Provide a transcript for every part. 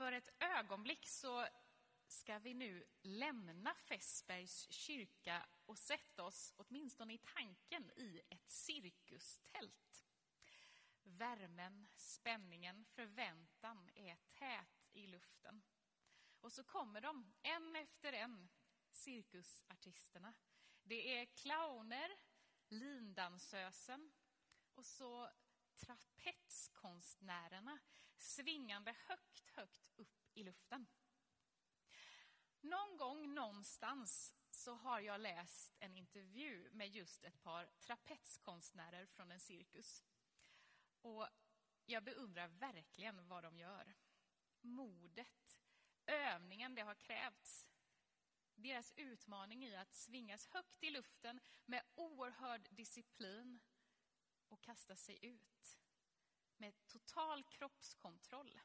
För ett ögonblick så ska vi nu lämna Fässbergs kyrka och sätta oss, åtminstone i tanken, i ett cirkustält. Värmen, spänningen, förväntan är tät i luften. Och så kommer de, en efter en, cirkusartisterna. Det är clowner, lindansösen och så trapetskonstnärerna svingande högt, högt upp i luften. Någon gång någonstans så har jag läst en intervju med just ett par trapetskonstnärer från en cirkus. Och jag beundrar verkligen vad de gör. Modet, övningen det har krävts. Deras utmaning i att svingas högt i luften med oerhörd disciplin och kasta sig ut med total kroppskontroll.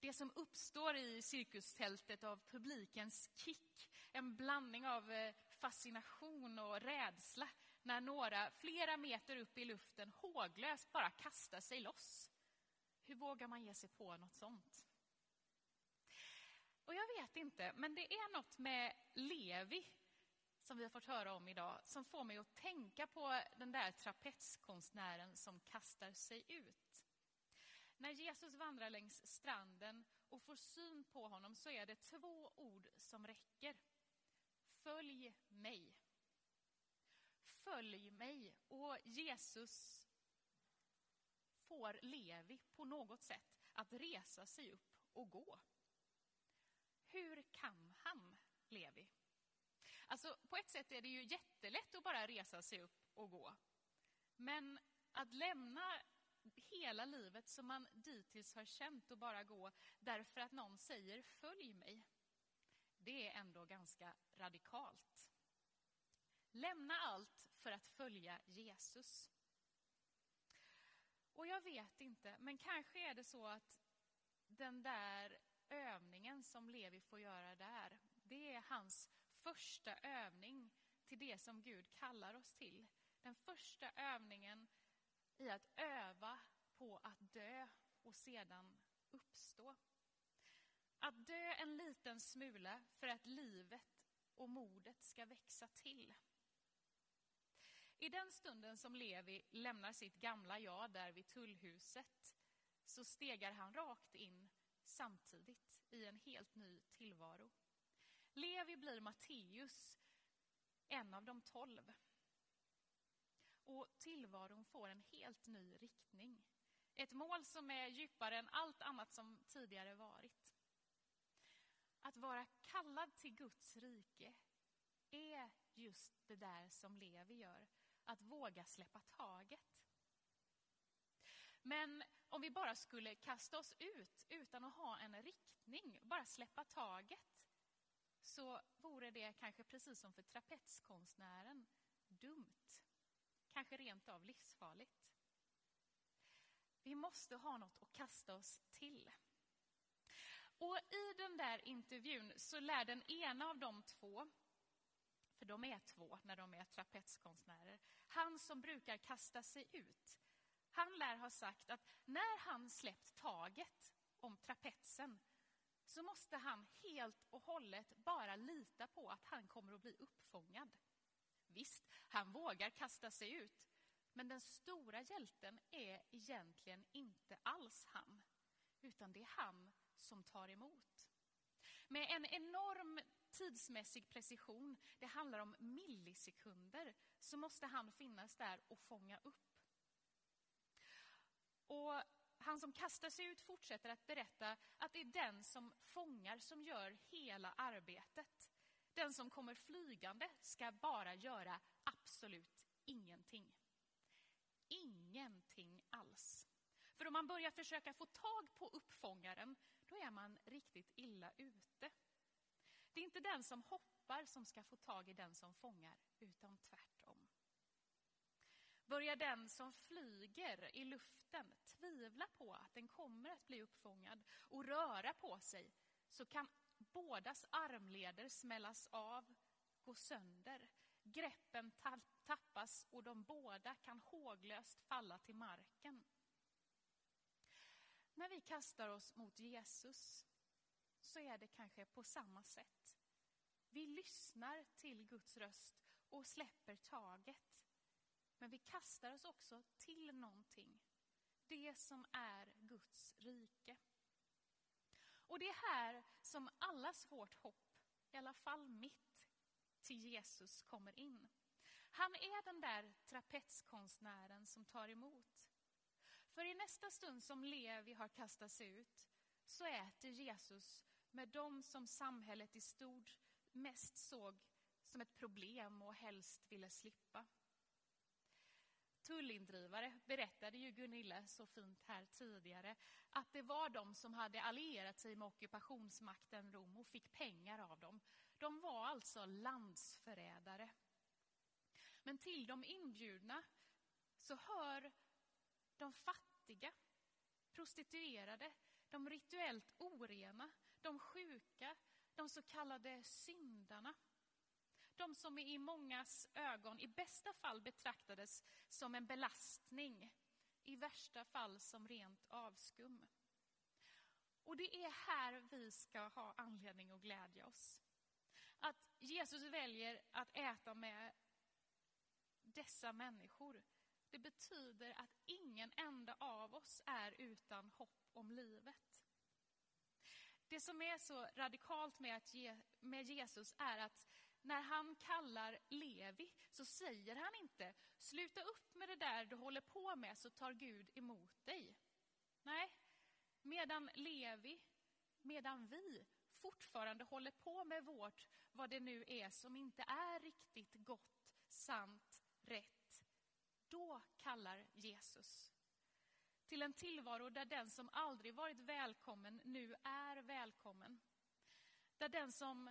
Det som uppstår i cirkustältet av publikens kick, en blandning av eh, fascination och rädsla när några flera meter upp i luften håglöst bara kastar sig loss. Hur vågar man ge sig på något sånt? Och jag vet inte, men det är något med Levi som vi har fått höra om idag som får mig att tänka på den där trapetskonstnären som kastar sig ut. När Jesus vandrar längs stranden och får syn på honom så är det två ord som räcker. Följ mig. Följ mig. Och Jesus får Levi på något sätt att resa sig upp och gå. Hur kan han, Levi? Alltså, på ett sätt är det ju jättelätt att bara resa sig upp och gå. Men att lämna hela livet som man dittills har känt och bara gå därför att någon säger följ mig. Det är ändå ganska radikalt. Lämna allt för att följa Jesus. Och jag vet inte, men kanske är det så att den där övningen som Levi får göra där, det är hans första övning till det som Gud kallar oss till. Den första övningen i att öva på att dö och sedan uppstå. Att dö en liten smula för att livet och modet ska växa till. I den stunden som Levi lämnar sitt gamla jag där vid tullhuset så stegar han rakt in samtidigt i en helt ny tillvaro. Levi blir Matteus, en av de tolv. Och tillvaron får en helt ny riktning. Ett mål som är djupare än allt annat som tidigare varit. Att vara kallad till Guds rike är just det där som Levi gör. Att våga släppa taget. Men om vi bara skulle kasta oss ut utan att ha en riktning, bara släppa taget, så vore det kanske precis som för trapetskonstnären dumt. Kanske rent av livsfarligt. Vi måste ha något att kasta oss till. Och i den där intervjun så lär den ena av de två, för de är två när de är trapetskonstnärer, han som brukar kasta sig ut, han lär ha sagt att när han släppt taget om trapetsen så måste han helt och hållet bara lita på att han kommer att bli uppfångad. Visst, han vågar kasta sig ut, men den stora hjälten är egentligen inte alls han, utan det är han som tar emot. Med en enorm tidsmässig precision, det handlar om millisekunder, så måste han finnas där och fånga upp. Och han som kastar sig ut fortsätter att berätta att det är den som fångar som gör hela arbetet. Den som kommer flygande ska bara göra absolut ingenting. Ingenting alls. För om man börjar försöka få tag på uppfångaren, då är man riktigt illa ute. Det är inte den som hoppar som ska få tag i den som fångar, utan tvärtom. Börjar den som flyger i luften tvivla på att den kommer att bli uppfångad och röra på sig, så kan bådas armleder smällas av, gå sönder. Greppen tappas och de båda kan håglöst falla till marken. När vi kastar oss mot Jesus så är det kanske på samma sätt. Vi lyssnar till Guds röst och släpper taget. Men vi kastar oss också till någonting. Det som är Guds rike. Och det är här som allas vårt hopp, i alla fall mitt, till Jesus kommer in. Han är den där trapetskonstnären som tar emot. För i nästa stund som Levi har kastats ut så äter Jesus med dem som samhället i stort mest såg som ett problem och helst ville slippa. Tullindrivare berättade ju Gunilla så fint här tidigare att det var de som hade allierat sig med ockupationsmakten Rom och fick pengar av dem. De var alltså landsförrädare. Men till de inbjudna så hör de fattiga, prostituerade, de rituellt orena, de sjuka, de så kallade syndarna. De som i mångas ögon i bästa fall betraktades som en belastning, i värsta fall som rent avskum. Och det är här vi ska ha anledning att glädja oss. Att Jesus väljer att äta med dessa människor, det betyder att ingen enda av oss är utan hopp om livet. Det som är så radikalt med, att ge, med Jesus är att när han kallar Levi så säger han inte sluta upp med det där du håller på med så tar Gud emot dig. Nej, medan Levi, medan vi fortfarande håller på med vårt, vad det nu är som inte är riktigt gott, sant, rätt, då kallar Jesus till en tillvaro där den som aldrig varit välkommen nu är välkommen. Där den som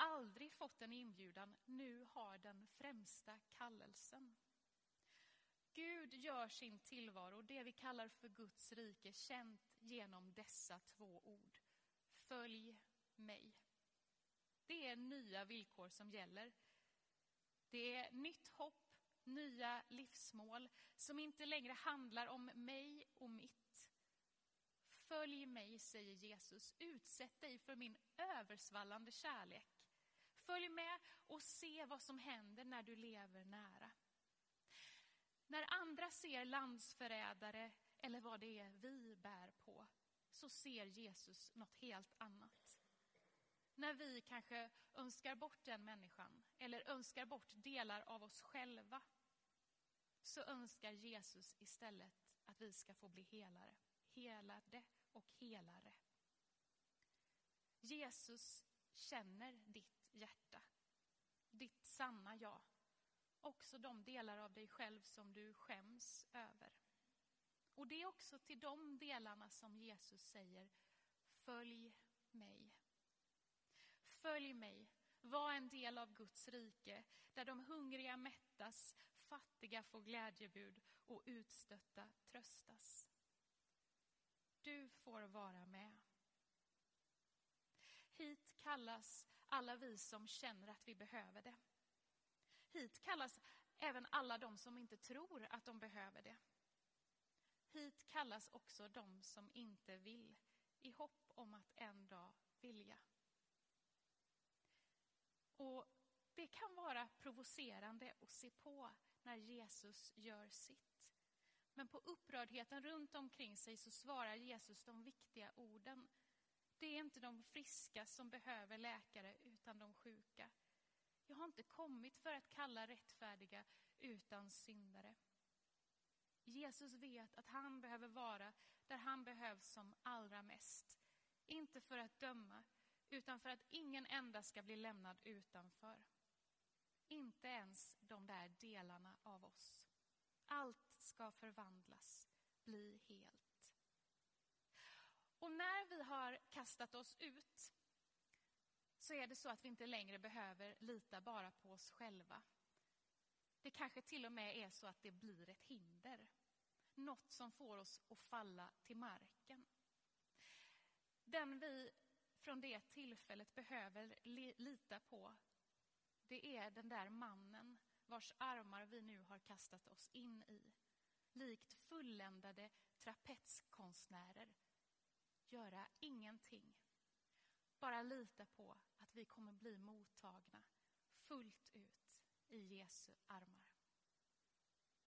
aldrig fått en inbjudan nu har den främsta kallelsen. Gud gör sin tillvaro, det vi kallar för Guds rike, känt genom dessa två ord. Följ mig. Det är nya villkor som gäller. Det är nytt hopp, nya livsmål som inte längre handlar om mig och mitt. Följ mig, säger Jesus. Utsätt dig för min översvallande kärlek. Följ med och se vad som händer när du lever nära. När andra ser landsförrädare eller vad det är vi bär på så ser Jesus något helt annat. När vi kanske önskar bort den människan eller önskar bort delar av oss själva så önskar Jesus istället att vi ska få bli helare, helade och helare. Jesus känner ditt hjärta, ditt sanna jag. Också de delar av dig själv som du skäms över. Och det är också till de delarna som Jesus säger, följ mig. Följ mig, var en del av Guds rike, där de hungriga mättas, fattiga får glädjebud och utstötta tröstas. Du får vara med. Hit kallas alla vi som känner att vi behöver det. Hit kallas även alla de som inte tror att de behöver det. Hit kallas också de som inte vill, i hopp om att en dag vilja. Och det kan vara provocerande att se på när Jesus gör sitt. Men på upprördheten runt omkring sig så svarar Jesus de viktiga orden. Det är inte de friska som behöver läkare utan de sjuka. Jag har inte kommit för att kalla rättfärdiga utan syndare. Jesus vet att han behöver vara där han behövs som allra mest. Inte för att döma, utan för att ingen enda ska bli lämnad utanför. Inte ens de där delarna av oss. Allt ska förvandlas, bli helt. Och när vi har kastat oss ut så är det så att vi inte längre behöver lita bara på oss själva. Det kanske till och med är så att det blir ett hinder. Något som får oss att falla till marken. Den vi från det tillfället behöver lita på, det är den där mannen vars armar vi nu har kastat oss in i. Likt fulländade trapetskonstnärer göra ingenting. Bara lita på att vi kommer bli mottagna fullt ut i Jesu armar.